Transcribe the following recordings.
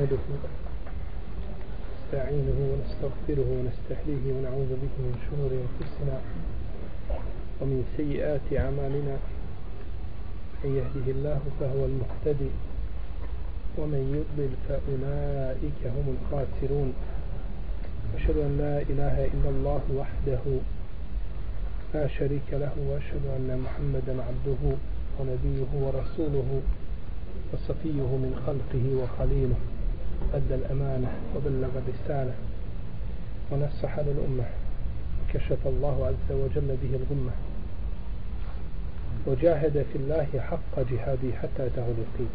نحمده نستعينه ونستغفره ونستهديه ونعوذ به من شرور أنفسنا ومن سيئات أعمالنا. من يهده الله فهو المهتدي ومن يضلل فأولئك هم الخاسرون. أشهد أن لا إله إلا الله وحده لا شريك له وأشهد أن محمدا عبده ونبيه ورسوله وصفيه من خلقه وخليله. أدى الأمانة وبلغ الرسالة ونصح للأمة وكشف الله عز وجل به الغمة وجاهد في الله حق جهاده حتى أتاه اليقين.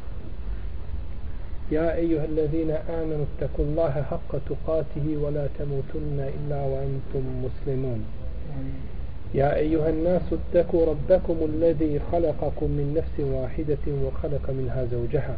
يا أيها الذين آمنوا اتقوا الله حق تقاته ولا تموتن إلا وأنتم مسلمون. يا أيها الناس اتقوا ربكم الذي خلقكم من نفس واحدة وخلق منها زوجها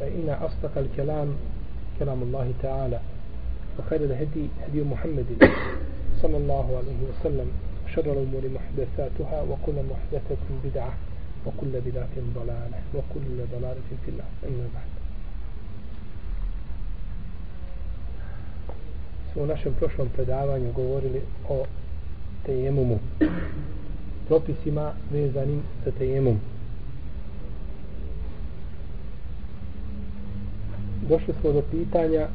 فإن أصدق الكلام كلام الله تعالى. وخير الهدي هدي محمد صلى الله عليه وسلم. شر الأمور محدثاتها وكل محدثة بدعة وكل بدعة ضلالة وكل ضلالة في الله أما بعد. U našem prošlom predavanju govorili o tejemumu propisima vezanim za tejemum došli smo do pitanja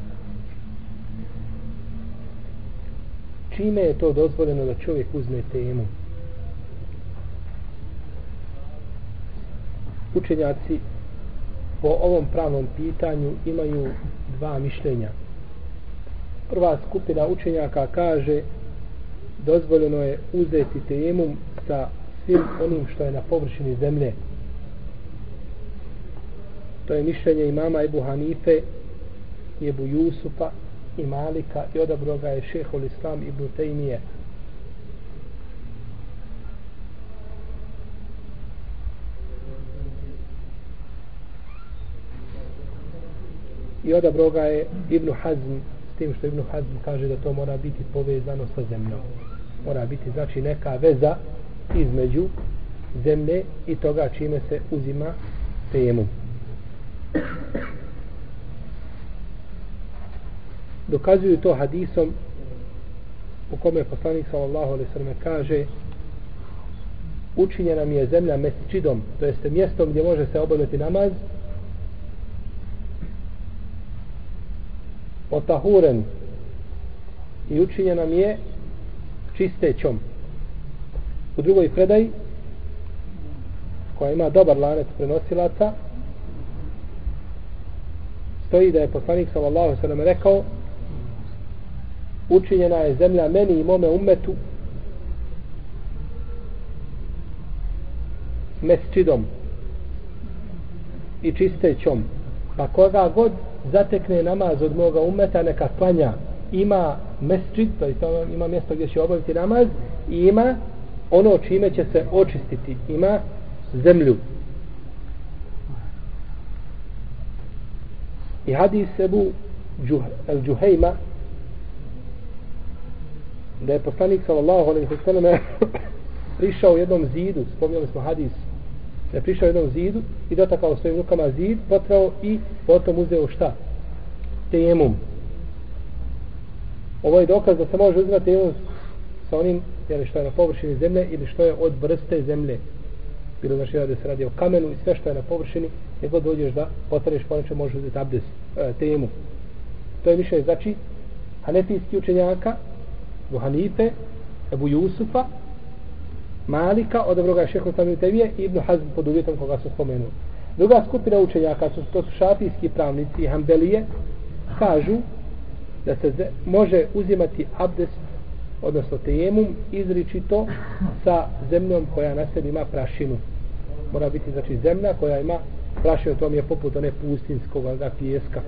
čime je to dozvoljeno da čovjek uzme temu? Učenjaci po ovom pravnom pitanju imaju dva mišljenja. Prva skupina učenjaka kaže dozvoljeno je uzeti temu sa svim onim što je na površini zemlje što je mišljenje imama Ebu Hanife i Ebu Jusufa i Malika i odabro ga je šehol Islam Ibn Tejmije i odabro ga je Ibn Hazm s tim što Ibn Hazm kaže da to mora biti povezano sa zemljom. Mora biti znači neka veza između zemlje i toga čime se uzima temu. Dokazuju to hadisom u kome poslanik sallallahu alaihi sallam kaže učinjena mi je zemlja mesčidom to jeste mjestom gdje može se obavljati namaz otahuren i učinjena mi je čistećom. U drugoj predaji, koja ima dobar lanet prenosilaca stoji da je poslanik sallallahu sallam rekao učinjena je zemlja meni i mome umetu mesčidom i čistećom. Pa koga god zatekne namaz od moga umeta neka klanja. Ima mesčid to je ima mjesto gdje će obaviti namaz i ima ono čime će se očistiti. Ima zemlju. I hadis Ebu El Džuhejma da je poslanik sallallahu alejhi ve selleme prišao jednom zidu spominjali smo hadis da je prišao jednom zidu i dotakao svojim rukama zid potrao i potom uzeo šta? Tejemum ovo je dokaz da se može uzimati tejemum sa onim jeli, što je na površini zemlje ili što je od vrste zemlje. Bilo znači da se radi o kamenu i sve što je na površini nego god dođeš da potreš po nečem može uzeti abdes e, tejemum. to je više znači hanefijski učenjaka Buhanife Ebu Jusufa Malika od Ebroga šeho Samiju tevije i Ibn Hazm pod uvjetom koga su spomenuli. Druga skupina učenjaka su, to su šafijski pravnici i hambelije kažu da se može uzimati abdest odnosno tejemum izričito sa zemljom koja na sebi ima prašinu. Mora biti znači zemlja koja ima prašinu to mi je poput one pustinskog da pijeska.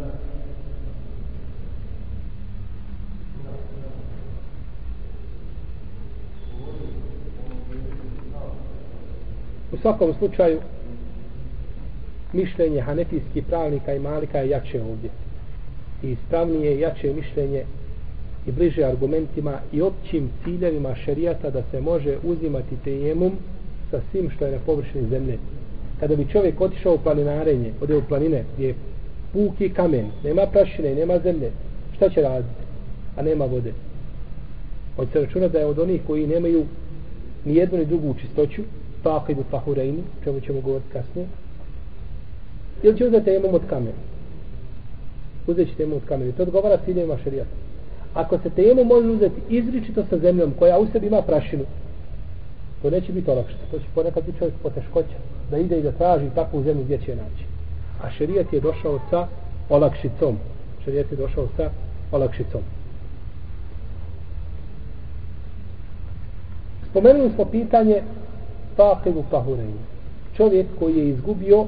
U svakom slučaju mišljenje hanefijskih pravnika i malika je jače ovdje i ispravnije jače mišljenje i bliže argumentima i općim ciljevima šerijata da se može uzimati tejemum sa svim što je na površini zemlje. Kada bi čovjek otišao u planinarenje, ode u planine gdje je puki kamen, nema prašine, nema zemlje, šta će raditi? A nema vode. Od se računa da je od onih koji nemaju ni jednu ni drugu čistoću, pa idu fahurejni, čemu ćemo govoriti kasnije, ili će uzeti temom od kamena? Uzet će temom od kamena. To odgovara ciljevima šerijata. Ako se tejemum može uzeti izričito sa zemljom koja u sebi ima prašinu, to neće biti olakšta. To će ponekad biti čovjek poteškoća da ide i da traži takvu zemlju gdje će naći. A šerijat je došao sa olakšicom. Šerijat je došao sa olakšicom. Spomenuli smo pitanje faqivu pahurenju. Čovjek koji je izgubio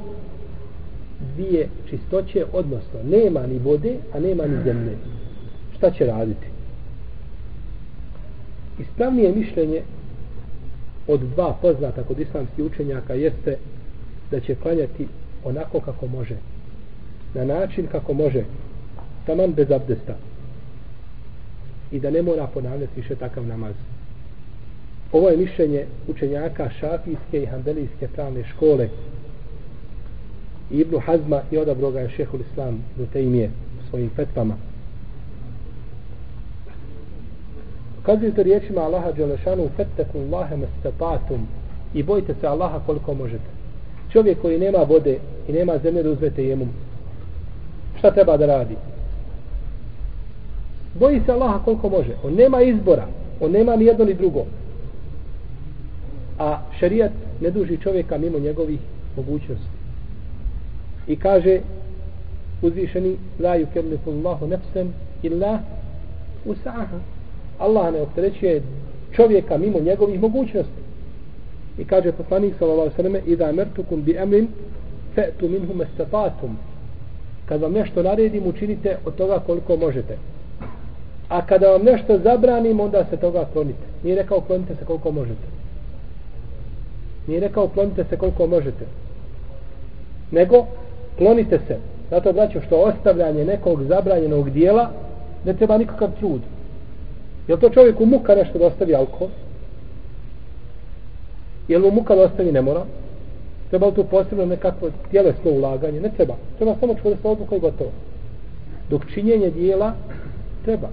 dvije čistoće, odnosno nema ni vode, a nema ni zemlje. Šta će raditi? Ispravnije mišljenje od dva poznata kod islamskih učenjaka jeste da će klanjati onako kako može. Na način kako može. Taman bez abdesta. I da ne mora ponavljati više takav namaz. Ovo je mišljenje učenjaka šafijske i handelijske pravne škole Ibnu Hazma i odabro ga je šehul Islam do te imije svojim fetvama. Kazujete riječima Allaha Đelešanu fetteku Allahe mestatatum i bojite se Allaha koliko možete. Čovjek koji nema vode i nema zemlje da uzmete jemu šta treba da radi? Boji se Allaha koliko može. On nema izbora. On nema ni jedno ni drugo. A šerijat ne duži čovjeka mimo njegovih mogućnosti. I kaže uzvišeni la yukellifu Allahu nafsan illa usaha Allah ne opterećuje čovjeka mimo njegovih mogućnosti. I kaže poslanik sallallahu alejhi ve selleme "Idza amartukum bi amrin fa'tu minhu mastata'tum kad vam nešto naredim učinite od toga koliko možete. A kada vam nešto zabranim onda se toga klonite. Nije rekao klonite se koliko možete nije rekao klonite se koliko možete. Nego klonite se. Zato znači što ostavljanje nekog zabranjenog dijela ne treba nikakav trud. Je to čovjeku muka nešto da ostavi alkohol? Je li mu muka da ostavi ne mora? Treba li tu posebno nekakvo tjelesno ulaganje? Ne treba. Treba samo čvrsta odluka i gotovo. Dok činjenje dijela treba.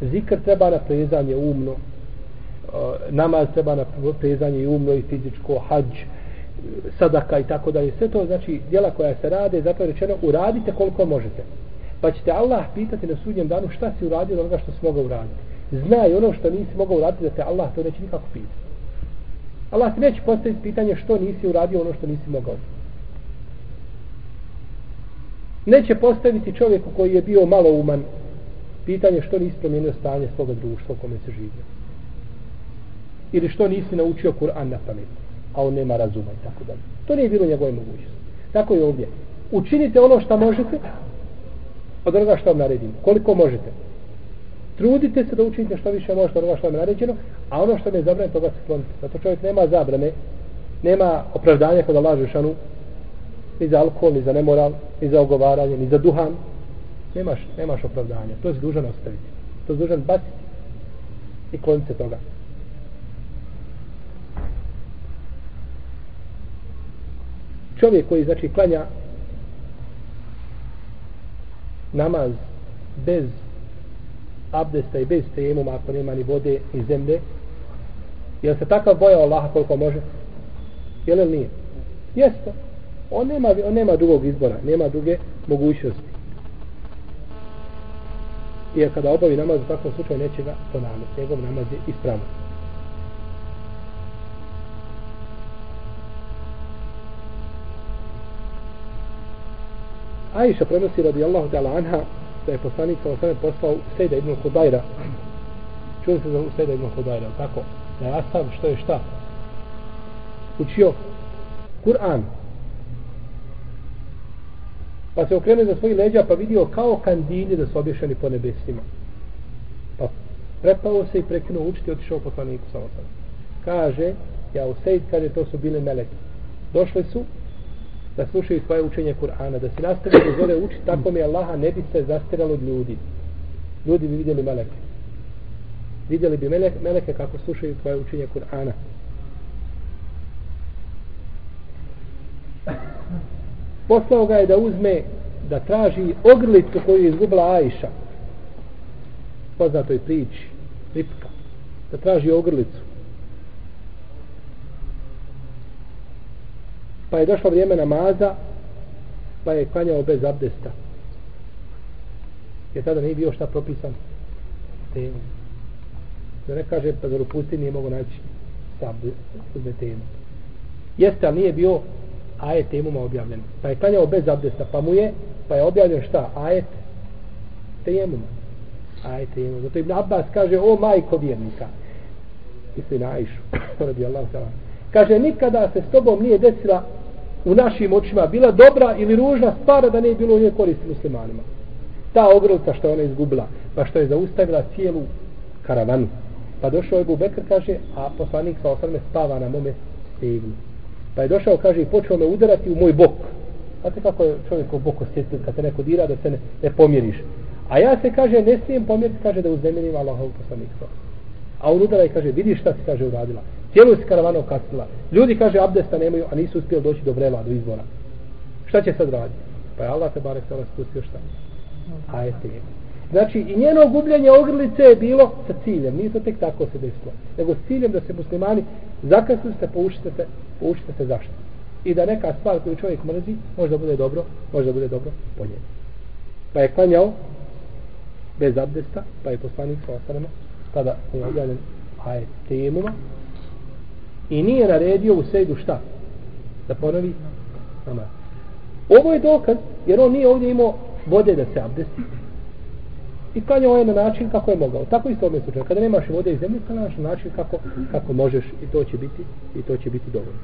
Zikr treba na prezanje umno namaz treba na prezanje umno i fizičko hađ sadaka i tako dalje. Sve to znači djela koja se rade, zato je rečeno uradite koliko možete. Pa ćete Allah pitati na sudnjem danu šta si uradio od onoga što si mogao uraditi. Znaj ono što nisi mogao uraditi da te Allah to neće nikako pitati. Allah ti neće postaviti pitanje što nisi uradio ono što nisi mogao. Neće postaviti čovjeku koji je bio malo uman pitanje što nisi promijenio stanje svoga društva u kome se živio. Ili što nisi naučio Kur'an na pamet, a on nema razuma i tako dalje. To nije bilo njegove mogućnosti. Tako je ovdje. Učinite ono što možete od onoga što vam naredim. Koliko možete. Trudite se da učinite što više možete od onoga što vam naređeno, a ono što ne zabrane, toga se klonite. Zato čovjek nema zabrane, nema opravdanja kod Allah Žešanu, ni za alkohol, ni za nemoral, ni za ogovaranje, ni za duhan. Nemaš, nemaš opravdanja. To je dužan ostaviti. To je dužan baciti i klonite toga. Čovjek koji znači klanja namaz bez abdesta i bez tejemuma ako nema ni vode ni zemlje je se takav bojao Allaha koliko može? Je li nije? Jeste. On nema, on nema drugog izbora nema druge mogućnosti. I kada obavi namaz u takvom slučaju neće ga ponavljati. Njegov namaz je ispravan. Aisha prenosi radijallahu ta'ala anha da je poslanik sa osvrame poslao Sejda ibn Hudajra. Čuli se za Sejda ibn Hudajra, tako? Da je Asav što je šta? Učio Kur'an. Pa se okrenuo za svoji leđa pa vidio kao kandilje da su obješani po nebesima. Pa prepao se i prekinuo učiti i otišao poslaniku sa osvrame. Kaže, Ja u Sejd, kaže to su bile meleki. Došli su da slušaju tvoje učenje Kur'ana, da se nastavili da zove uči, tako mi Allaha ne bi se zastiralo od ljudi. Ljudi bi vidjeli meleke. Vidjeli bi meleke, meleke kako slušaju tvoje učenje Kur'ana. Poslao ga je da uzme, da traži ogrlicu koju je izgubila Ajša. Poznatoj priči, Ripka. Da traži ogrlicu. Pa je došlo vrijeme namaza pa je klanjao bez abdesta. Jer tada nije bio šta propisan temu da ne kaže pa zar u pustini nije mogo naći sabde temu. Jeste ali nije bio ajet temuma objavljen. Pa je klanjao bez abdesta pa mu je pa je objavljen šta? Ajet temuma. Ajet temuma. Zato Ibn Abbas kaže o majko vjernika. Misli na Aishu radi Allah kaže nikada se s tobom nije desila u našim očima bila dobra ili ružna stvar da ne je bilo u njoj koristi muslimanima. Ta ogrlica što je ona izgubila, pa što je zaustavila cijelu karavanu. Pa došao je Bubekr, kaže, a poslanik sa osrme spava na mome stegnu. Pa je došao, kaže, i počeo me udarati u moj bok. Znate kako je čovjek u boku osjetljiv kad te neko dira da se ne, ne pomjeriš. A ja se, kaže, ne smijem pomjeriti, kaže, da uznemirim Allahov poslanik sa A on udara i kaže, vidiš šta si, kaže, uradila. Cijelu se karavana okasnila. Ljudi, kaže, abdesta nemaju, a nisu uspjeli doći do vrela, do izvora. Šta će sad raditi? Pa je Allah te bare sada spustio šta? Ajete je. Znači, i njeno gubljenje ogrlice je bilo sa ciljem. Nije to tek tako se desilo. Nego s ciljem da se muslimani zakasnu se, poučite se, poučite se zašto. I da neka stvar koju čovjek mrzi, možda bude dobro, možda bude dobro po njemu. Pa je klanjao bez abdesta, pa je poslanik sa ostanama, tada pa je objavljen ajet temuma, i nije naredio u sejdu šta? Da ponovi namaz. Ovo je dokaz, jer on nije ovdje imao vode da se abdesti. I klanjao je na način kako je mogao. Tako isto ovdje slučaj. Kada nemaš vode iz zemlje, klanjaš na način kako, kako možeš i to će biti i to će biti dovoljno.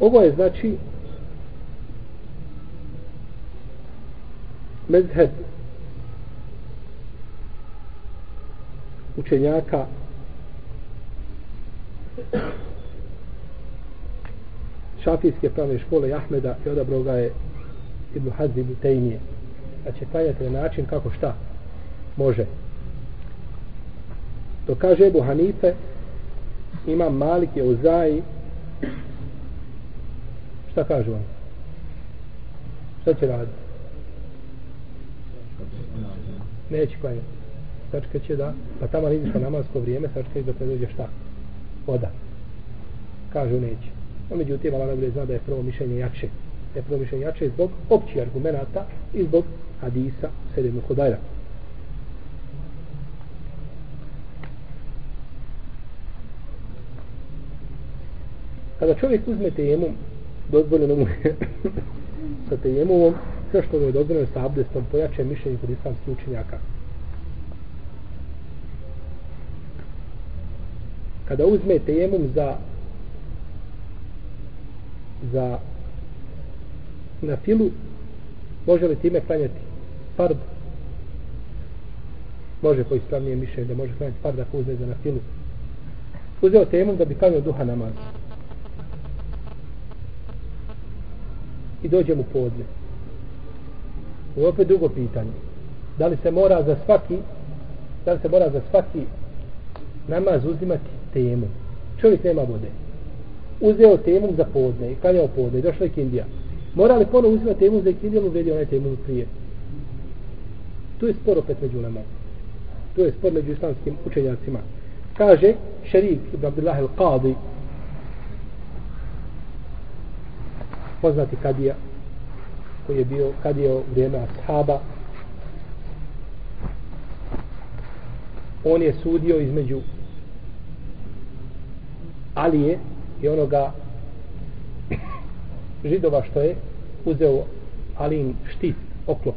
Ovo je znači mezheb učenjaka. Šafijske pravne škole Ahmeda i odabro ga je Ibn Hazim Ibn Tejnije da znači, će klanjati na način kako šta može. To kaže Ebu Hanife ima Malik je u Zaji. Šta kaže on šta će raditi? Neće klanjati. Sačka će da, pa tamo vidiš na namasko vrijeme, sačka će da te dođe šta? Voda. Kažu neće. No, međutim, Allah najbolje zna da je prvo mišljenje jače. Da je prvo mišljenje jače zbog općih argumenta i zbog hadisa Sedem Hudajra. Kada čovjek uzme tejemum, dozvoljeno mu je sa tejemumom, sve što mu je dozvoljeno sa abdestom pojače mišljenje kod islamskih učenjaka. Kada uzme tejemum za za na filu može li time klanjati fard? Može po ispravnije mišljenje da može klanjati fard ako uzme za na filu. Uzeo tejemum da bi klanjao duha namaz. I dođe mu podne. Ovo je opet drugo pitanje. Da li se mora za svaki da li se mora za svaki namaz uzimati temu? Čovjek nema vode. Uzeo temu za podne i kanjao podne i došla je kindija. Mora li ponovo uzimati temu za kindiju ili uvedi onaj temu prije? Tu je spor opet među nama. Tu je spor među islamskim učenjacima. Kaže šerik ibn Abdullah al-Qadi poznati kadija koji je bio kad je u vrijeme ashaba. On je sudio između Alije i onoga židova što je uzeo Alin štit oklop.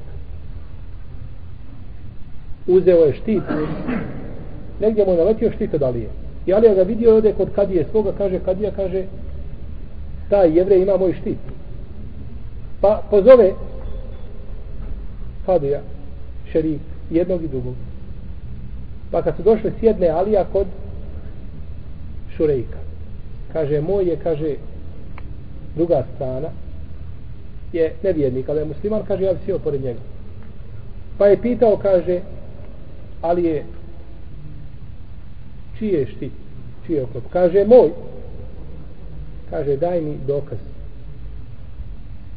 Uzeo je štit negdje mu je naletio štit od Alije. I Alija ga vidio ode kod Kadije svoga kaže Kadija kaže taj jevrej ima moj štit pa pozove Kadija, šerif, jednog i drugog. Pa kad su došli sjedne Alija kod Šurejka. Kaže, moj je, kaže, druga strana je nevjernik, ali je musliman, kaže, ja bi sjeo pored njega. Pa je pitao, kaže, ali je čije štit, čije oklop? Kaže, moj. Kaže, daj mi dokaz.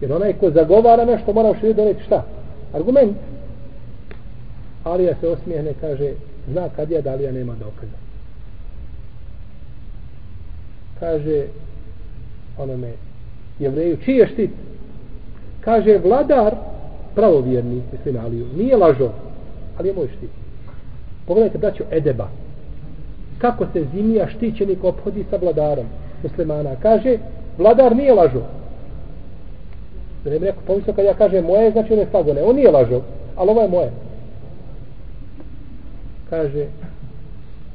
Jer onaj ko zagovara nešto mora u širiju doneti šta? Argument. Alija se osmijehne, kaže, zna kad je da Alija nema dokaza. Kaže, onome, jevreju, čiji je štit? Kaže, vladar, pravovjerni, mislim Aliju, nije lažo, ali je moj štit. Pogledajte, braću, Edeba. Kako se zimija štićenik obhodi sa vladarom muslimana. Kaže, vladar nije lažo. Da ne bi rekao, pa pomislio kad ja kažem moje, znači on je slago. Ne, on nije lažo, ali ovo je moje. Kaže,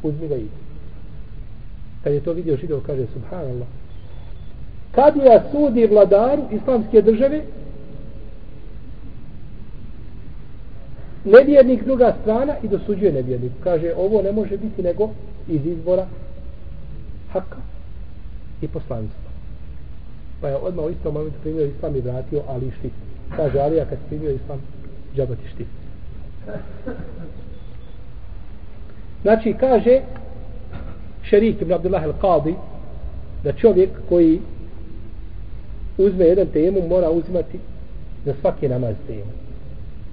uzmi ga i. Kad je to vidio židov, kaže, subhanallah. Kad ja sudi vladaru islamske države, nevjernik druga strana i dosuđuje nevjernik. Kaže, ovo ne može biti nego iz izbora haka i poslanstva. Pa je odmah u istom momentu primio islam i vratio Ali štit. Kaže Alija kad primio islam, džaba ti štit. Znači kaže šerik ibn Abdullah al-Qadi da čovjek koji uzme jedan temu mora uzimati za svaki namaz temu.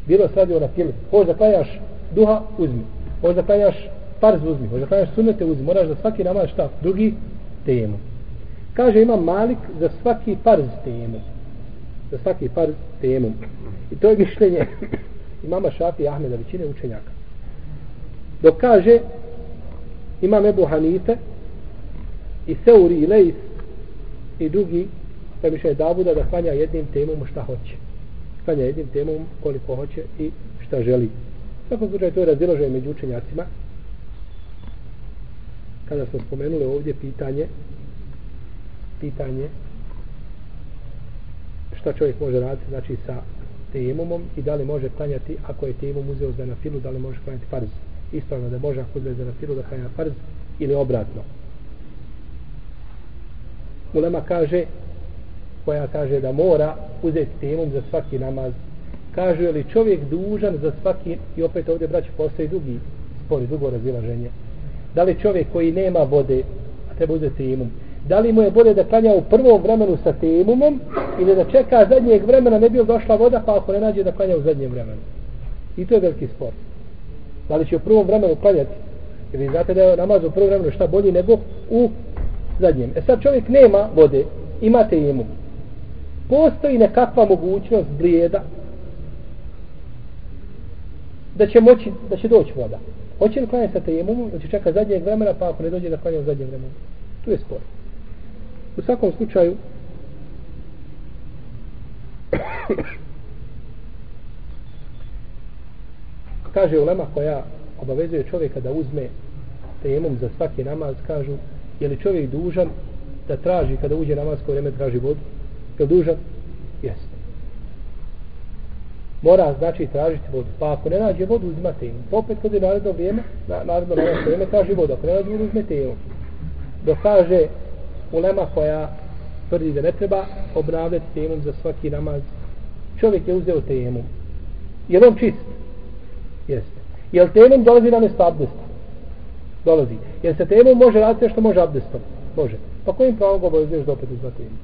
Bilo se radi o nafilu. Hoće da klanjaš duha, uzmi. Hoće da klanjaš farz, uzmi. Hoće da klanjaš sunnete, uzmi. Moraš za svaki namaz šta? Drugi temu. Kaže ima Malik za svaki farz temu. Za svaki farz temu. I to je mišljenje imama Šafi i Ahmeda, većine učenjaka. Dok kaže imam Ebu Hanife i Seuri i Leis i drugi to je Davuda da klanja jednim temom šta hoće. Klanja jednim temom koliko hoće i šta želi. U svakom slučaju to je razdiložaj među učenjacima. Kada smo spomenuli ovdje pitanje pitanje šta čovjek može raditi znači sa temumom i da li može klanjati ako je temum uzeo za nafilu da li može klanjati farz? Ispravno da može ako uzeo za nafilu da klanja farz ili obratno? Ulema kaže koja kaže da mora uzeti temum za svaki namaz kaže li čovjek dužan za svaki i opet ovdje braći postoji drugi spori, drugo razilaženje. Da li čovjek koji nema vode a treba uzeti temum da li mu je bolje da klanja u prvom vremenu sa temumom ili da čeka zadnjeg vremena ne bi došla voda pa ako ne nađe da klanja u zadnjem vremenu? I to je veliki spor. Da li će u prvom vremenu klanjati? Ili znate da je namaz u prvom vremenu šta bolji nego u zadnjem. E sad čovjek nema vode ima temum postoji nekakva mogućnost blijeda da će moći da će doći voda. Hoće li klanjati sa temumom da će čekati zadnjeg vremena pa ako ne dođe da klanja u zadnjem vremenu? Tu je spor. U svakom slučaju kaže ulema koja obavezuje čovjeka da uzme temom za svaki namaz kažu je li čovjek dužan da traži kada uđe namazko vrijeme traži vodu? Je dužan? jeste. Mora znači tražiti vodu. Pa ako ne nađe vodu uzima temu pa opet kada je naredno vrijeme na, naredno vrijeme traži vodu. Ako ne nađe vodu uzme temu dok kaže ulema koja tvrdi da ne treba obnavljati temom za svaki namaz. Čovjek je uzeo temu. Je li on čist? Jeste. Je li temom dolazi na mjesto abdesta? Dolazi. Jer se temom može raditi što može abdestom? Može. Pa kojim pravom ga obavezuješ da opet uzma temu?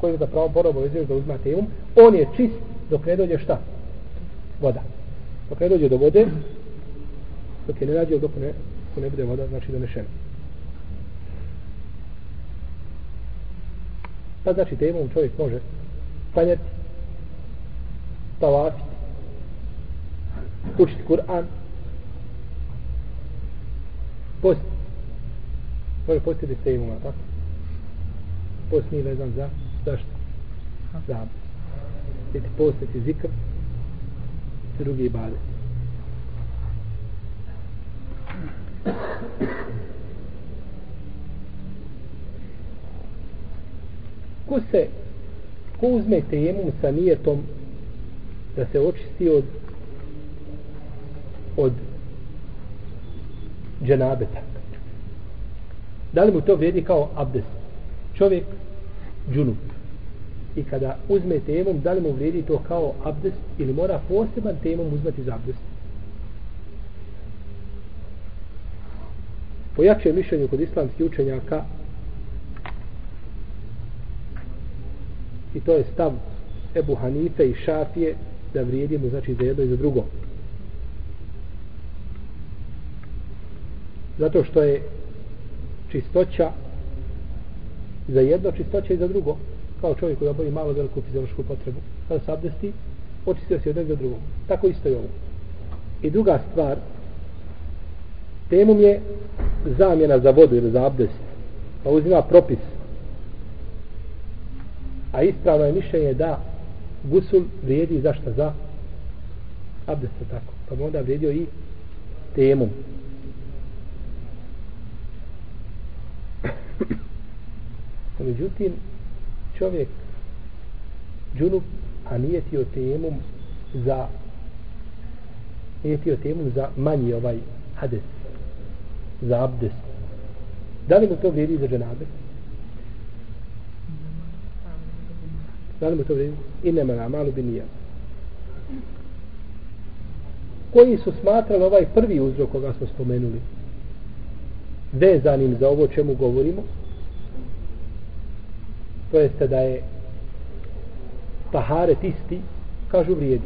Kojim da pravom pora obavezuješ da uzma temu? On je čist dok ne dođe šta? Voda. Dok ne dođe do vode, dok je ne nađe, dok ne, ne bude voda, znači donešena. Pa znači temom čovjek može klanjati, tavafiti, učiti Kur'an, post, može postiti temom, tako? Post nije vezan za, zašto? Za post postiti zikr, drugi ibadet. Ko se ko uzme temu sa nijetom da se očisti od od dženabeta. Da li mu to vrijedi kao abdest? Čovjek džunup. I kada uzme temom, da li mu vrijedi to kao abdest ili mora poseban temom uzmati za abdest? Po jačem mišljenju kod islamskih učenjaka i to je stav Ebu Hanife i Šafije da vrijedi mu znači za jedno i za drugo. Zato što je čistoća za jedno čistoća i za drugo. Kao čovjek koji obavi malo veliku fiziološku potrebu kada se abdesti očistio se jednog za drugo tako isto je ovo. I druga stvar temum je zamjena za vodu ili za abdest. Pa uzima propis a ispravno je mišljenje da gusul vrijedi zašto za abdest tako pa bi onda vrijedio i temu. No, međutim, čovjek džunup, a nije tio temum za nije tio temum za manji ovaj hades za abdest. da li mu to vrijedi za dženabe da li mu to vrijedi i nema na malu bi nije koji su smatrali ovaj prvi uzrok koga smo spomenuli? Vezanim za ovo čemu govorimo? To jeste da je taharet isti kažu vrijedi.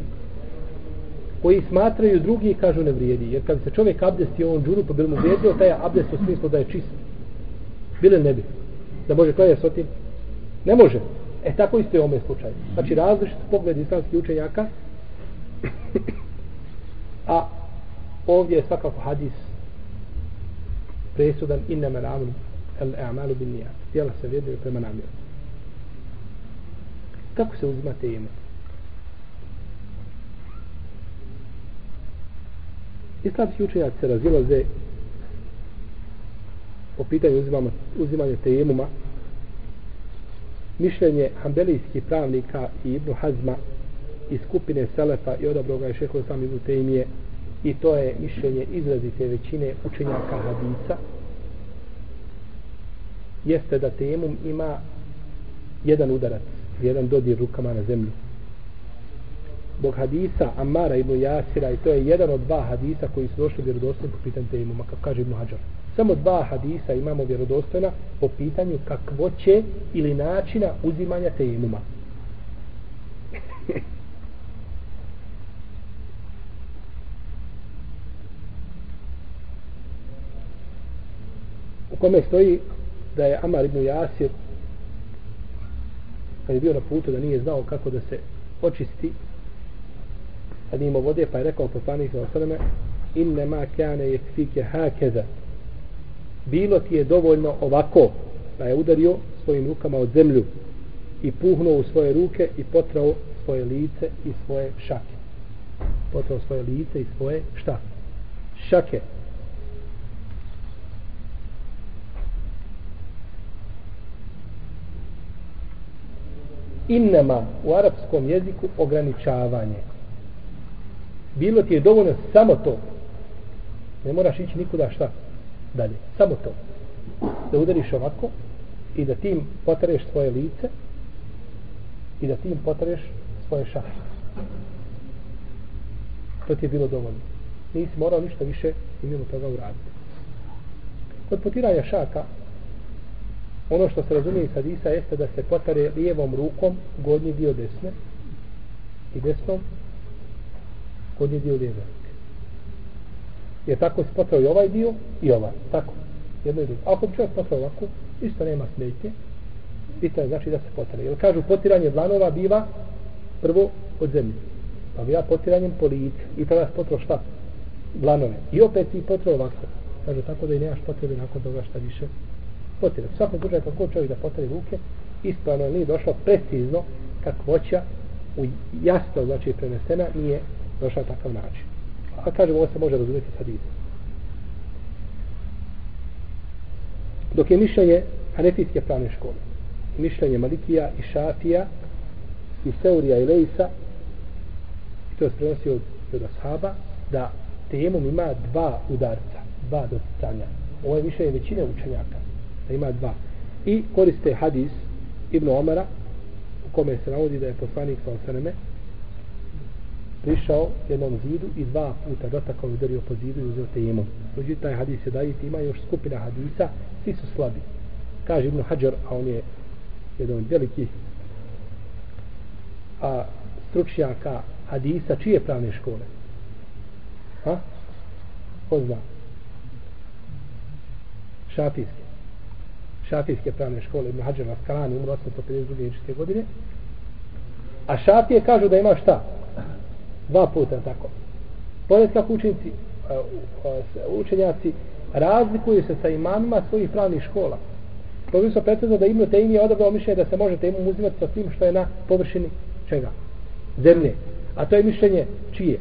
Koji smatraju drugi kažu ne vrijedi. Jer kad se čovjek abdesti ovom džuru pa bil mu vrijedio taj abdest u smislu da je čist. Bile ne bi. Da može klanjati s otim? Ne može e tako isto je ovome slučaj znači različit pogled islamskih učenjaka a ovdje je svakako hadis presudan innama na'malu al-a'malu bin niyat. Djela se vjeruju prema namjeru. Kako se uzima tema islamski učenjaci se razilaze po pitanju uzimanja, uzimanja temuma mišljenje hambelijskih pravnika i Ibnu Hazma i skupine Selefa i odabroga je šeho sam Ibnu i to je mišljenje izrazite većine učenjaka hadisa jeste da temum ima jedan udarac jedan dodir rukama na zemlju Bog hadisa Amara ibn Jasira i to je jedan od dva hadisa koji su došli vjerodostojni po pitanju temuma kako kaže Ibn Hajar samo dva hadisa imamo vjerodostojna po pitanju kakvoće ili načina uzimanja tejemuma. u kome stoji da je Amar ibn Jasir kad je bio na putu da nije znao kako da se očisti kad imao vode pa je rekao poslanik za osaleme inne ma kane je kvike hakeza bilo ti je dovoljno ovako da je udario svojim rukama od zemlju i puhnuo u svoje ruke i potrao svoje lice i svoje šake potrao svoje lice i svoje šta šake innama u arapskom jeziku ograničavanje. Bilo ti je dovoljno samo to. Ne moraš ići nikuda šta dalje. Samo to. Da udariš ovako i da tim potreš svoje lice i da tim potreš svoje šaše. To ti je bilo dovoljno. Nisi morao ništa više i mimo toga uraditi. Kod potiranja šaka ono što se razumije iz hadisa jeste da se potare lijevom rukom gornji dio desne i desnom gornji dio lijeve. Jer tako spotao i ovaj dio i ovaj. Tako. Jedno i drugo. Ako bi čovjek spotao ovako, isto nema smetje. I je znači da se potare. Jer kažu potiranje dlanova biva prvo od zemlje. Pa bi ja potiranjem po lice i tada se potro šta? Dlanove. I opet ti potrao ovako. Kaže tako da i nemaš potrebe nakon toga šta više potire. U svakom slučaju kako čovjek da potire ruke, ispravno nije došlo precizno kakvoća u jasno znači prenesena nije došla takav način. A kažem, ovo se može razumjeti sad izom. Dok je mišljenje Hanefijske pravne škole, mišljenje Malikija i Šafija i Seurija i Lejsa to je prenosio od, od ashaba, da temom ima dva udarca, dva doticanja. Ovo je više većine učenjaka, da ima dva. I koriste hadis Ibn Omara, u kome se navodi da je poslanik sa osaneme, prišao jednom zidu i dva puta dotakao i udario po zidu i uzeo temom. Uđi taj hadis je daji, ima još skupina hadisa, svi su slabi. Kaže Ibn Hajar, a on je jedan veliki a, stručnjaka hadisa, čije pravne škole? Ha? Ko zna? Šafijske. Šafijske pravne škole Ibn Hajar Raskalani umro 852. godine. A šafije kažu da ima šta? Dva puta tako. Pogledajte kako učenci, e, e, učenjaci razlikuju se sa imamima svojih pravnih škola. To bi se predstavljeno da Ibn Taymi je odabrao mišljenje da se može temom uzimati sa tim što je na površini čega? Zemlje. A to je mišljenje čije?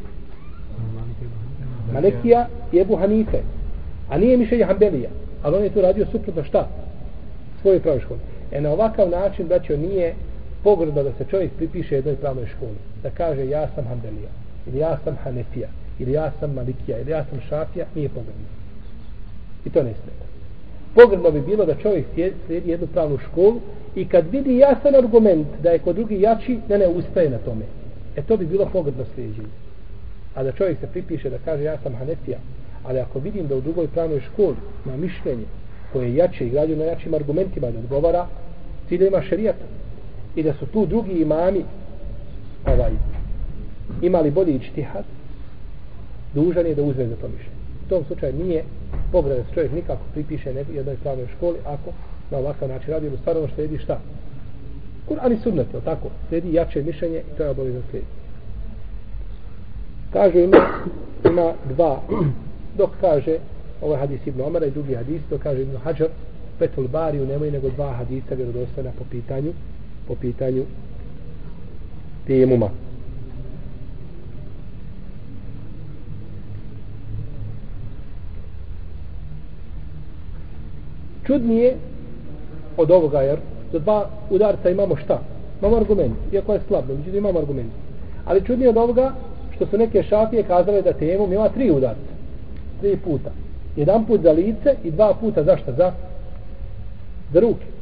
Malekija i Ebu Hanife. A nije mišljenje Hanbelija. Ali on je tu radio suprotno šta? Svoje pravne škole. E na ovakav način, braćo, nije pogrdno da se čovjek pripiše jednoj pravnoj školi. Da kaže ja sam Hanbelija. Ili ja sam Hanefija. Ili ja sam Malikija. Ili ja sam Šafija. Nije pogrdno. I to ne smeta. Pogrdno bi bilo da čovjek slijedi jednu pravnu školu i kad vidi jasan argument da je kod drugi jači, ne ne ustaje na tome. E to bi bilo pogrdno slijedženje. A da čovjek se pripiše da kaže ja sam Hanefija, ali ako vidim da u drugoj pravnoj školi ima mišljenje koje je jače i građu na jačim argumentima da odgovara ciljima šerijata i da su tu drugi imami ovaj, imali bolji ičtihad, dužan je da uzme za to mišljenje. U tom slučaju nije pograda se čovjek nikako pripiše nekoj jednoj pravnoj školi ako na ovakav način radi, u stvarno štedi šta? Kur'an i sunnet, tako? Slijedi jače mišljenje i to je obavezno slijedi. Kažu ima, ima dva, dok kaže ovaj hadis Ibn Omara i drugi hadis, dok kaže Ibn Hajar, Petul Bariju nemoj nego dva hadisa vjerodostojna po pitanju po pitanju temuma. Čudnije od ovoga, jer za dva udarca imamo šta? Imamo argument, iako je slab, međutim imamo argument. Ali čudnije od ovoga, što su neke šafije kazale da temum ima tri udarca. Tri puta. Jedan put za lice i dva puta za šta? Za, za ruke.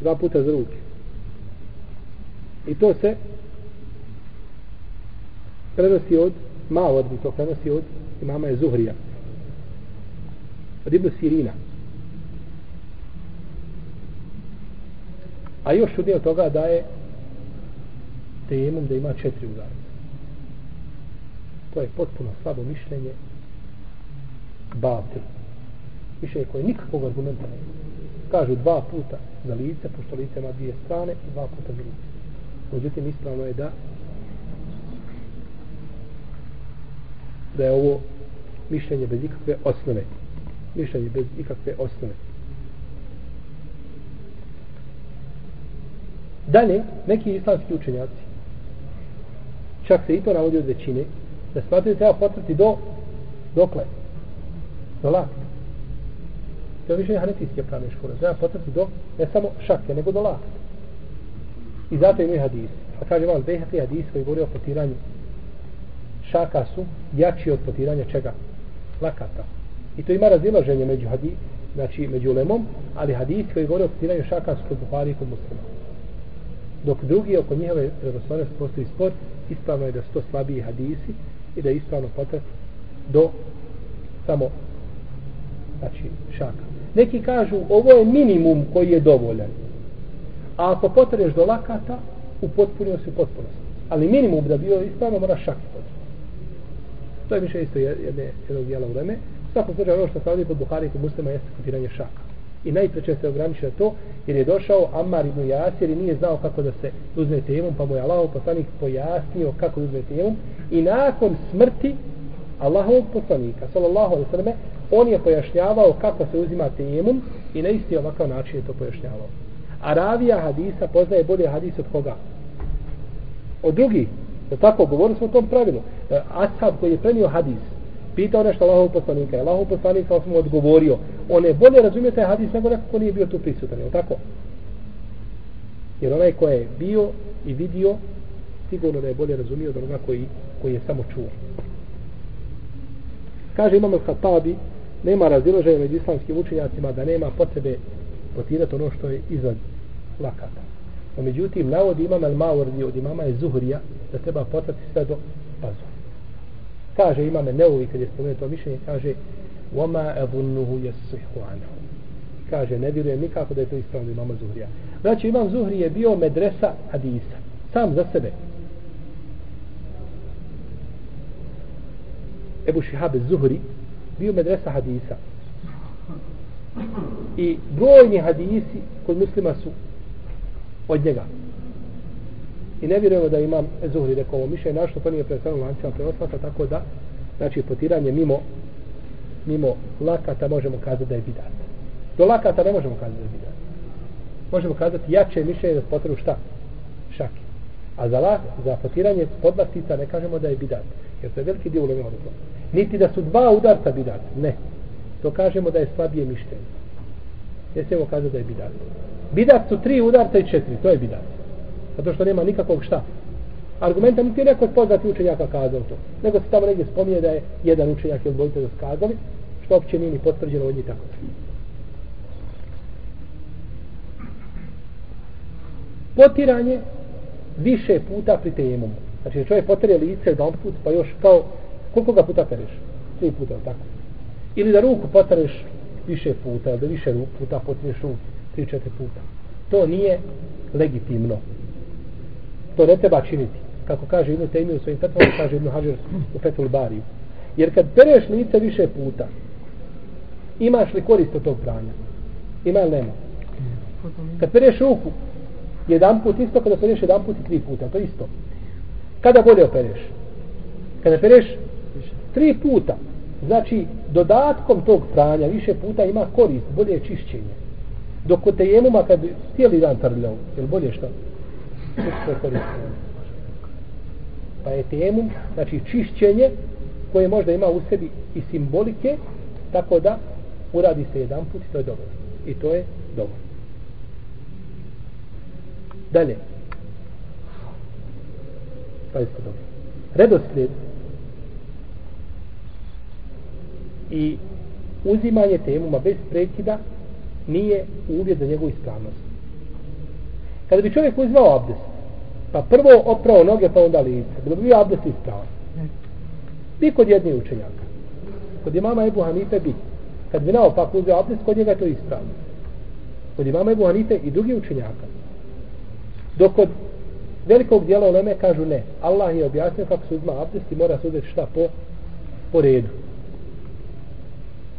Dva puta za ruke. I to se prenosi od malo od to prenosi od imama je Zuhrija od Ibn Sirina a još od toga da je tejemom da ima četiri udara. to je potpuno slabo mišljenje batil više koje nikakvog argumenta nema. Kažu dva puta za lice pošto lice ima dvije strane i dva puta za lice. Međutim ispravno je da da je ovo mišljenje bez ikakve osnove. Mišljenje bez ikakve osnove. Dalje neki islamski učenjaci čak se i to navodi od većine da smatruju treba potrati do dokle? Do lakta to je više hanetijske pravne škole. Treba potrati do ne samo šake nego do lakta i zato imaju hadis. Pa kaže vam behati hadis koji govori o potiranju. Šaka su jači od potiranja čega? Lakata. I to ima razilaženje među hadis znači među lemom ali hadis koji govori o potiranju šaka su kod Buhari i kod muslima. Dok drugi oko njihove predoslovnosti postoji spor ispravno je da su to slabiji hadisi i da je ispravno potrati do samo znači šaka neki kažu ovo je minimum koji je dovoljan. A ako potreš do lakata upotpunio se potpunost ali minimum da bio ispravno mora šaki potpuno to je više isto jedne, jednog dijela u vreme. Svako slučaj ono što se ovdje pod Buhari i kod muslima jeste kotiranje šaka. I najpreče se ograniči na to jer je došao Ammar ibn Jasir i nije znao kako da se uzme temom pa mu je Allahov poslanik pojasnio kako uzme temom. I nakon smrti Allahovog poslanika sallallahu alaihi sallam on je pojašnjavao kako se uzima temom i na isti ovakav način je to pojašnjavao. A ravija hadisa poznaje bolje hadis od koga? Od drugih. Je tako? Govorili smo o tom pravilu. E, Ashab koji je prenio hadis pitao nešto Allahov poslanika Allahov poslanik kao smo odgovorio. On je bolje razumio taj hadis nego neko ko nije bio tu prisutan je tako? Jer onaj ko je bio i vidio, sigurno da je bolje razumio od onoga koji, koji je samo čuo. Kaže imam Al-Khattabi, nema razilaženja među islamskim učenjacima da nema potrebe potirati ono što je iznad lakata. No, međutim, navodi imam al-Mawardi od imama je Zuhrija da treba potrati sve do pazu. Kaže imam Neuvi kad je spomenuo to mišljenje, kaže وَمَا أَبُنُّهُ يَسُحُ عَنْهُ Kaže, ne vjerujem nikako da je to ispravno imama Zuhrija. Znači, imam Zuhri je bio medresa hadisa. Sam za sebe. Ebu Šihab Zuhri bio medresa hadisa. I brojni hadisi kod muslima su od njega. I ne vjerujemo da imam Zuhri rekao ovo mišljenje, našto to nije predstavno lancima prenoslata, tako da, znači, potiranje mimo mimo lakata možemo kazati da je bidat. Do lakata ne možemo kazati da je bidat. Možemo kazati jače mišljenje da potrebu šta? Šaki. A za, lak, za potiranje podlastica ne kažemo da je bidat. Jer to je veliki dio ulema od Niti da su dva udarca bidat. Ne. To kažemo da je slabije mišljenje. Ne smijemo kaže da je bidat. Bidat su tri udarca i četiri. To je bidat. Zato što nema nikakvog šta. Argumenta niti neko od poznati učenjaka kazao to. Nego se tamo negdje spominje da je jedan učenjak ili dvojice da skazali. Što opće nije ni potvrđeno od njih tako. Potiranje više puta pri tejemomu. Znači čovjek potire lice jedan put pa još kao koliko ga puta pereš? Tri puta, tako. Ili da ruku potareš više puta, da više puta potireš ruku, tri, četiri puta. To nije legitimno. To ne treba činiti. Kako kaže Ibn Taymi u svojim fetvama, kaže Ibn Hajar u Fethul Bariju. Jer kad pereš lice više puta, imaš li korist od tog pranja? Ima ili nema? Kad pereš ruku, jedan put isto, kada pereš jedan put i tri puta, to isto. Kada bolje opereš? Kada pereš tri puta, znači dodatkom tog pranja više puta ima korist, bolje je čišćenje. Dok kod tejemuma kad cijeli dan trljao, je bolje što? Što je korist? Pa je tejemum, znači čišćenje koje možda ima u sebi i simbolike, tako da uradi se jedan put i to je dobro. I to je dobro. Dalje. Pa je dobro. Redoslijed i uzimanje temuma bez prekida nije uvjet za njegovu ispravnost. Kada bi čovjek uzimao abdest, pa prvo oprao noge, pa onda lice, bilo bi bio abdest ispravan. Bi kod jednih učenjaka. Kod imama Ebu Hanife bi. Kad bi naopak uzeo abdest, kod njega to ispravno. Kod imama Ebu Hanife i drugi učenjaka. Dok kod velikog dijela oleme kažu ne. Allah je objasnio kako se uzma abdest i mora se uzeti šta po, po redu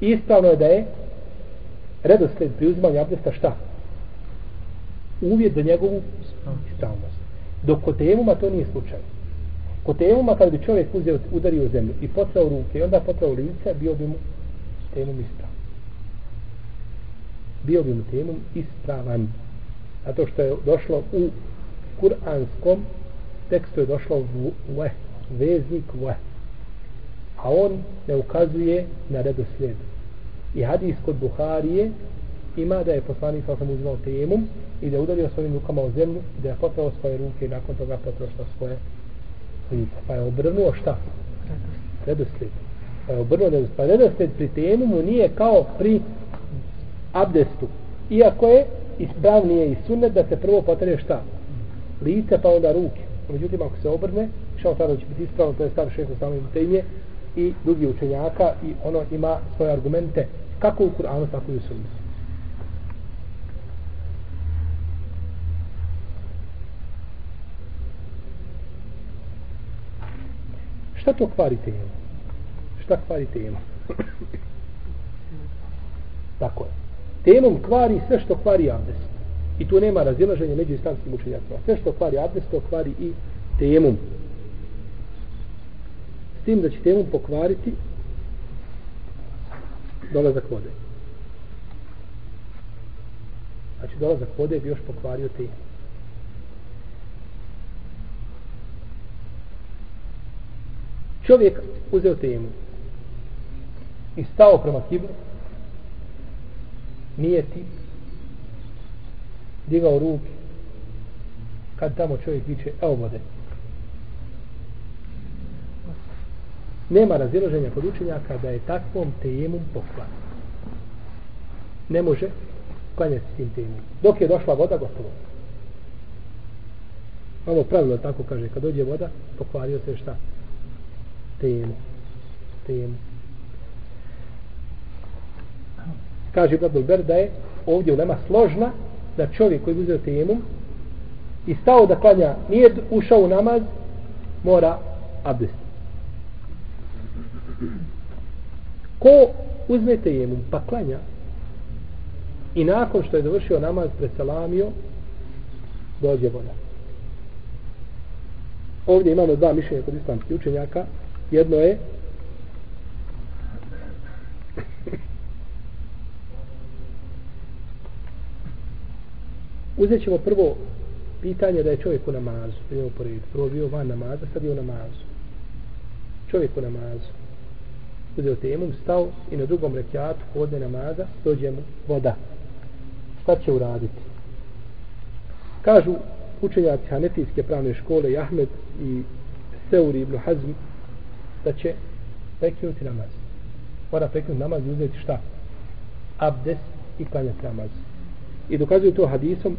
ispravno je da je redosled pri uzimanju abdesta šta? Uvjet za njegovu ispravnost. Dok kod tejemuma to nije slučaj. Kod tejemuma kada bi čovjek uzeo, udario zemlju i potrao ruke i onda potrao lice, bio bi mu tejemum ispravan. Bio bi mu tejemum ispravan. Zato što je došlo u kuranskom tekstu je došlo v, v, veznik v. A on ne ukazuje na redoslijed i hadis kod Buharije ima da je poslanik sa sam uzimao tejemum i da je udario svojim rukama u zemlju i da je potrao svoje ruke i nakon toga potrao što svoje lice. Pa je obrnuo šta? Redoslijed. Pa je obrnuo redoslijed. Pa redoslijed pri tejemumu nije kao pri abdestu. Iako je ispravnije i sunnet da se prvo potrije šta? Lice pa onda ruke. Međutim, ako se obrne, što tada će biti ispravno, to je stav šesto samim tejmije, i drugi učenjaka i ono ima svoje argumente kako u Kur'anu, tako i u Sunnisu. Šta to kvari tema? Šta kvari tema? tako je. Temom kvari sve što kvari abdest. I tu nema razilaženja među islamskim učenjacima. Sve što kvari abdest, to kvari i temom. S tim da će temu pokvariti dolazak vode. Znači dolazak vode bi još pokvario te. Čovjek uzeo temu i stao prema kiblu, nije ti, digao ruke, kad tamo čovjek viče evo vode nema razilaženja kod učenjaka da je takvom tejemom poklan. Ne može klanjati s tim tejemom dok je došla voda gotovo. Ovo pravilo tako kaže kad dođe voda pokvario se šta? Tejemu tejemu kaže Ibn Ber da je ovdje ulema složna da čovjek koji uzeo temu i stao da klanja nije ušao u namaz mora abdest ko uzme temu pa klanja i nakon što je završio namaz pred salamio dođe voda ovdje imamo dva mišljenja kod islamskih učenjaka jedno je Uzet ćemo prvo pitanje da je čovjek u namazu. Idemo. Prvo bio van namaza, sad je u namazu. Čovjek u namazu. Uzeo temom, stao i na drugom rekiatu hodne namaza, dođe mu voda. Šta će uraditi? Kažu učenjaci Hanefijske pravne škole i Ahmed i Seuri ibn Hazm da će prekinuti namaz. Mora prekinuti namaz i uzeti šta? Abdes i klanjati namaz. I dokazuju to hadisom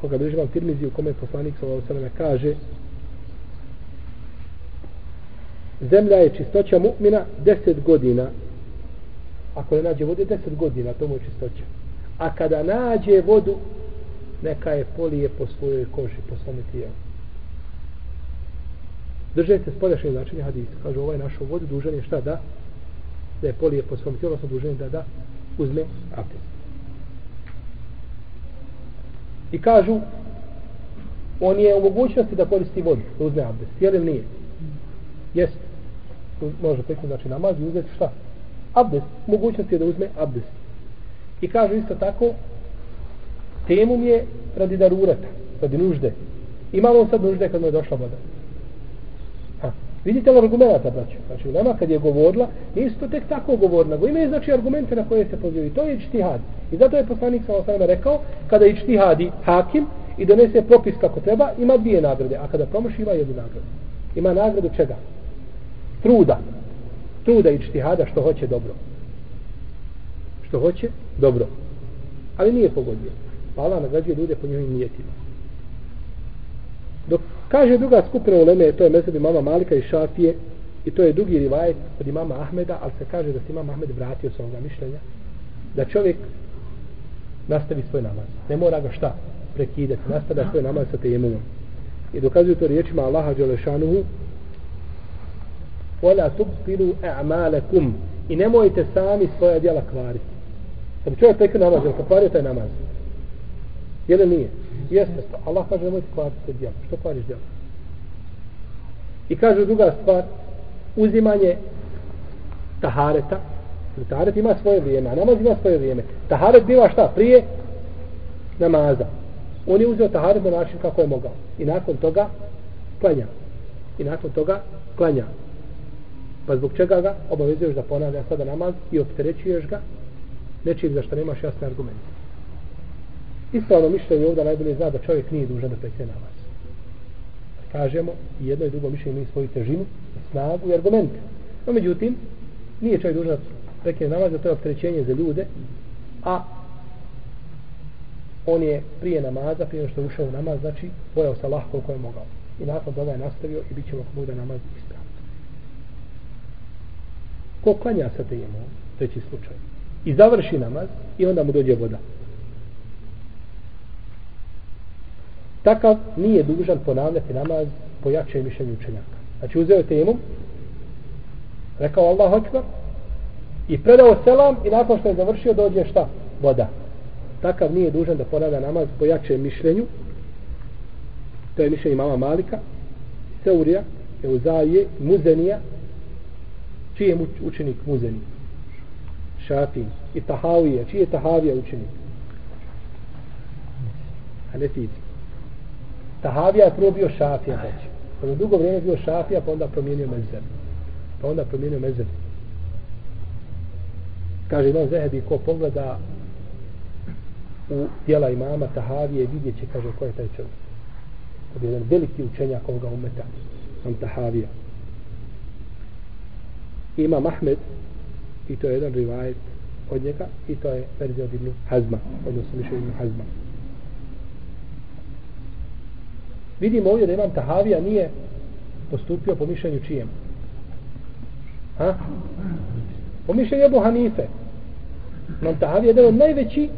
koga bliži vam Tirmizi u kome poslanik s.a.v. kaže zemlja je čistoća mu'mina deset godina ako ne nađe vode deset godina to mu je čistoća a kada nađe vodu neka je polije po svojoj koži po svome tijelu drže se spoljašnje značenje hadisa kaže ovaj našo vodu dužan je šta da da je polije po svom tijelu odnosno dužan je da da uzme abdest I kažu, on je u mogućnosti da koristi vodu, da uzme abdest. Jel nije? Jeste. Može pekno znači namaz i uzeti šta? Abdest. Mogućnost je da uzme abdest. I kaže isto tako, temum je radi darurata, radi nužde. Imamo sad nužde kad mu je došla voda. Vidite li argumenta, braću? Znači, nema kad je govorila, isto tek tako govorila, nego imaju znači argumente na koje se pozivi. To je čtihad. I zato je poslanik sa osnovima rekao, kada je čtihadi hakim i donese propis kako treba, ima dvije nagrade, a kada promoši ima jednu nagradu. Ima nagradu čega? Truda. Truda i čtihada što hoće dobro. Što hoće dobro. Ali nije pogodio. Pa Allah nagrađuje ljude po njihovim nijetima. Dok kaže druga skupina u Leme, to je mezhebi mama Malika i Šafije, i to je dugi rivajet od imama Ahmeda, ali se kaže da se imam Ahmed vratio sa ovoga mišljenja, da čovjek nastavi svoj namaz. Ne mora ga šta prekidati, nastavlja svoj namaz sa tejemumom. I dokazuju to riječima Allaha Đelešanuhu, وَلَا تُبْتِلُوا أَعْمَالَكُمْ I nemojte sami svoja djela kvariti. Kad čovjek prekio namaz, je li kvario taj namaz? Je li nije? Jeste to. Allah kaže nemojte kvariti se djela. Što kvariš djela? I kaže druga stvar, uzimanje tahareta. Taharet ima svoje vrijeme, a namaz ima svoje vrijeme. Taharet biva šta? Prije namaza. On je uzeo taharet na način kako je mogao. I nakon toga klanja. I nakon toga klanja. Pa zbog čega ga obavezuješ da ponavlja sada namaz i opterećuješ ga nečim za što nemaš jasne argumente. Ispravno mišljenje ovdje najbolje zna da čovjek nije dužan da prekne namaz. Kažemo, jedno i drugo mišljenje imaju svoju težinu, snagu i argumente. No, međutim, nije čovjek dužan da prekne namaz, da to je opterećenje za ljude, a on je prije namaza, prije što je ušao u namaz, znači, bojao se lahko koliko je mogao. I nakon toga je nastavio i bit ćemo kako bude namaz ispravno. Ko klanja sa tejemom, treći slučaj, i završi namaz, i onda mu dođe voda. takav nije dužan ponavljati namaz po jačem mišljenju učenjaka. Znači uzeo temu, rekao Allah akbar i predao selam i nakon što je završio dođe šta? Voda. Takav nije dužan da ponavlja namaz po jačem mišljenju. To je mišljenje mama Malika, Seurija, Euzaje, Muzenija. Čiji je učenik Muzeni? Šafi. I Tahavija. Čiji je Tahavija učenik? Hanefijski. Tahavija je prvo bio šafija, znači. Je dugo vrijeme bio šafija, pa onda promijenio mezeb. Pa onda promijenio mezeb. Kaže Imam Zehebi, ko pogleda u tijela imama Tahavije, vidjet će, kaže, ko je taj čovjek. To je jedan veliki učenjak ovoga umeta, sam Tahavija. Ima Mahmed, i to je jedan rivajet od njega, i to je verzija od Ibnu Hazma, odnosno više Ibnu Hazma. Vidimo ovdje da imam Tahavija nije postupio po mišljenju čijem. Ha? Po mišljenju Ebu Hanife. Imam Tahavija je jedan od najveći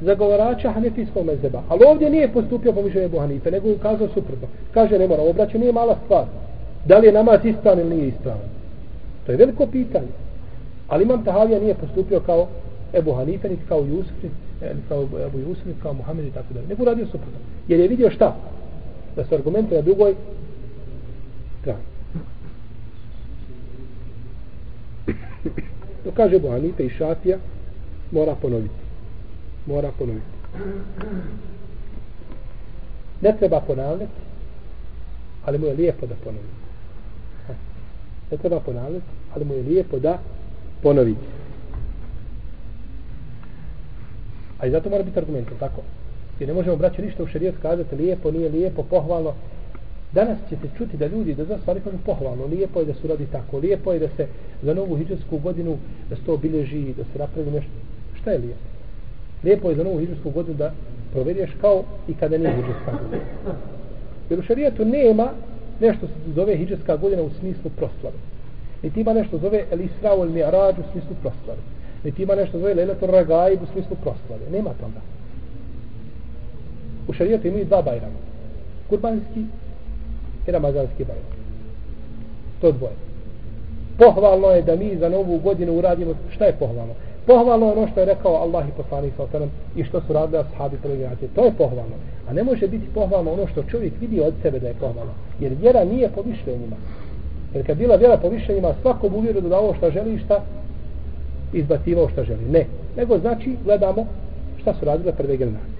zagovarača hanefijskog mezeba. Ali ovdje nije postupio po mišljenju Ebu Hanife, nego ukazao suprotno. Kaže, ne mora, obraćanje nije mala stvar. Da li je namaz ispravan ili nije ispravan? To je veliko pitanje. Ali imam Tahavija nije postupio kao Ebu Hanife, niti kao Jusuf, eh, niti kao Ebu Jusuf, niti kao Muhammed i tako dalje. Nego radio suprotno. Jer je vidio šta? Da su argumente na drugoj strani. To kaže Ebu Hanife i Šafija mora ponoviti. Mora ponoviti. Ne treba ponavljati, ali mu je lijepo da ponovi. Ne treba ponavljati, ali mu je lijepo da ponovi. A i zato mora biti argument, tako? Jer ne možemo braći ništa u šarijet kazati lijepo, nije lijepo, pohvalno. Danas ćete čuti da ljudi da za stvari kažu pohvalno, lijepo je da su radi tako, lijepo je da se za novu hiđarsku godinu da se to obilježi, da se napravi nešto. Šta je lijepo? Lijepo je za novu hiđarsku godinu da provedeš kao i kada nije hiđarska godina. Jer u šarijetu nema nešto se zove hijđarska godina u smislu proslave. Niti ima nešto zove El Isra ul Mi'raj u smislu proslave. Niti ima nešto zove Lejlatul Ragaib u smislu proslave. Nema toga. U šarijetu imaju dva bajrama. Kurbanski i Ramazanski bajram. To dvoje. Pohvalno je da mi za novu godinu uradimo šta je pohvalno? Pohvalno je ono što je rekao Allah i poslanik sa osanem i što su radili ashabi prve generacije. To je pohvalno. A ne može biti pohvalno ono što čovjek vidi od sebe da je pohvalno. Jer vjera nije po mišljenjima. Jer kad bila vjera po mišljenjima, bi uvjeru da ovo šta želi šta izbacivao šta želi. Ne. Nego znači gledamo šta su radile prve generacije.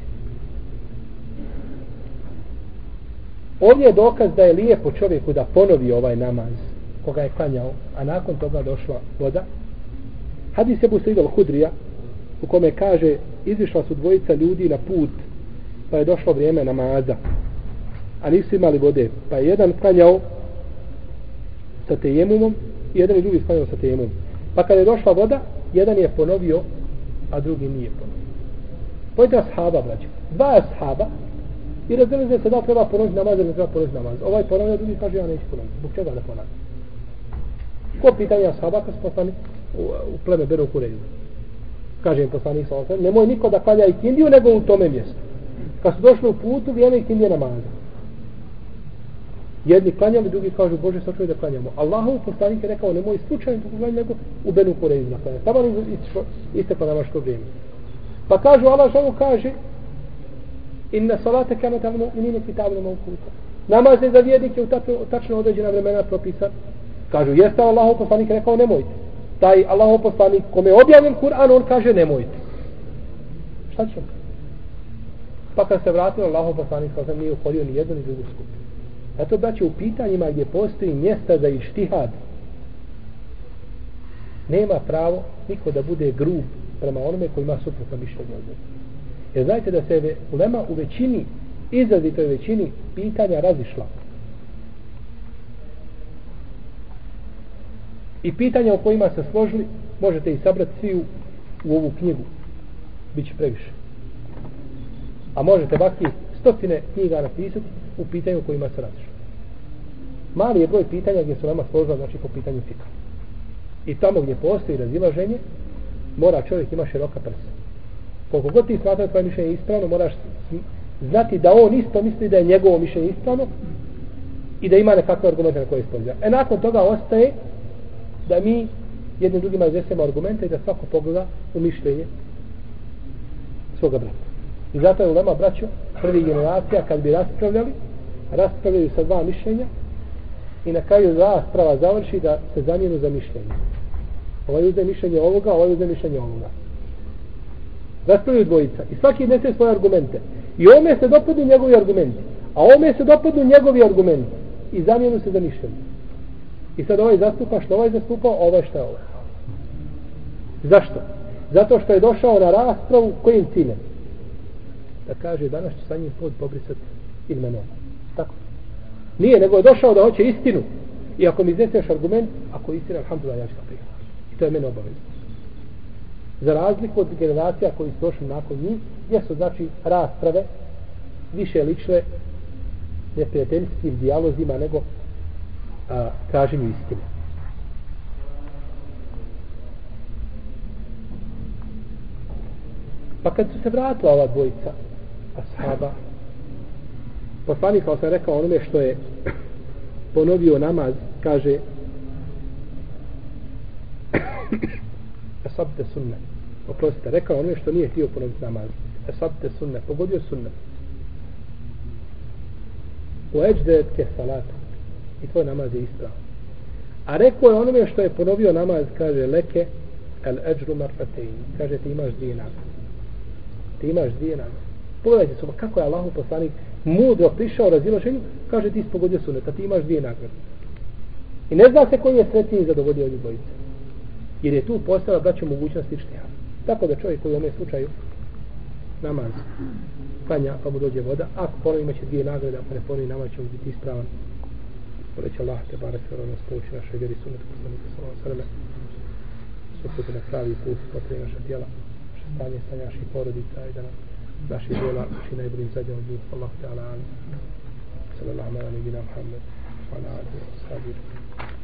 Ovdje je dokaz da je lijepo čovjeku da ponovi ovaj namaz koga je klanjao, a nakon toga došla voda. Hadis je Busa idol Hudrija u kome kaže izišla su dvojica ljudi na put pa je došlo vrijeme namaza a nisu imali vode. Pa je jedan klanjao sa tejemumom jedan i drugi klanjao sa tejemumom. Pa kada je došla voda jedan je ponovio a drugi nije ponovio. Pojete ashaba braću dva ashaba i razdelize se da treba ponoviti namaz ili treba ponoviti namaz. Ovaj ponovio drugi kaže ja neću ponoviti. Zbog čega da ponavim ko pitanje ashaba kad su poslani u, u pleme Beru Kureju kaže im poslanik sa osam nemoj niko da klanja kindiju nego u tome mjestu. Kad su došli u putu vrijeme kindije namaza jedni klanjali, drugi kažu Bože sačuvaj da klanjamo. Allahov poslanik je rekao nemoj slučajno tako klanjati nego u Benu Kureju na klanjati tamo je isteklo namaško vrijeme. Pa kažu Allah što kaže inna salate kanat al mu'minina kitabun mawquta namaz je za vjernike u tačno određena vremena propisan. Kažu jeste Allahov poslanik rekao nemojte. Taj Allahov poslanik kome je objavljen Kur'an on kaže nemojte. Šta ćemo? pa kad se vratio Allahov poslanik kao sam nije uhodio ni jednu ni drugu skupinu. Zato da u pitanjima gdje postoji mjesta za ištihad nema pravo niko da bude grub prema onome koji ima suprotno mišljenje od njega. Jer znajte da se ulema u većini, izrazitoj većini pitanja razišla. I pitanja o kojima se složili, možete i sabrati svi u, u ovu knjigu. Biće previše. A možete baki stotine knjiga napisati u pitanju kojima se razišla. Mali je broj pitanja gdje su nama složila, znači po pitanju fika. I tamo gdje postoji razilaženje, mora čovjek ima široka prsa koliko god ti smatraš tvoje mišljenje ispravno, moraš znati da on isto misli da je njegovo mišljenje ispravno i da ima nekakve argumente na koje ispođa. E nakon toga ostaje da mi jednim drugima iznesemo argumente i da svako pogleda u mišljenje svoga brata. I zato je u Lema braćo, prvi generacija kad bi raspravljali, raspravljaju sa dva mišljenja i na kraju rasprava završi da se zamijenu za mišljenje. Ovaj uzde mišljenje ovoga, ovaj uzde mišljenje ovoga. Raspravljaju dvojica. I svaki nese svoje argumente. I ome se dopadnu njegovi argumenti. A ome se dopadnu njegovi argumenti. I zamijenu se za mišljenje. I sad ovaj zastupa što ovaj zastupa ovaj što je ovaj zašto? zato što je došao na raspravu kojim ciljem? Da kaže danas ću sa njim pod pobrisati imenom Tako. Nije, nego je došao da hoće istinu. I ako mi izneseš argument, ako je istina, alhamdulillah, ja ću ga prihvatiti. I to je mene obavezno. Za razliku od generacija koji su došli nakon njih, gdje su znači rasprave više lične neprijateljskim dijalozima nego a, traženju istine. Pa kad su se vratila ova dvojica ashaba, poslanik kao sam rekao onome što je ponovio namaz, kaže Esabte sunne. Oprostite, rekao onome što nije htio ponoviti namaz. Esabte sunne, pogodio sunne. U eđde ke salatu. I tvoj namaz je ispravan. A rekao je onome što je ponovio namaz, kaže leke el eđru marfatein. Kaže ti imaš dvije nagrade ti imaš dvije nagrade. Pogledajte se, kako je Allahu poslanik mudro prišao razilaženju, kaže ti spogodio suneta, ti imaš dvije nagrade. I ne zna se koji je sretniji zadovoljio ovih dvojice. Jer je tu postala braću mogućnost ištija. Tako da čovjek koji u ovom slučaju namaz klanja pa mu dođe voda, ako ponovi imaće dvije nagrade, ako ne ponovi namaz će mu biti ispravan. Poleće Allah te barek se nas ono pouči našoj vjeri sunetu poslanika sallallahu alejhi ve sellem. Sve na pravi put, pa potrebe naša djela stanje sa naših porodica i da nam naši djela uči najboljim zadnjom od njih. Allah te ala ala. Sallallahu ala nebina Muhammed. Ala ala. Sallallahu ala.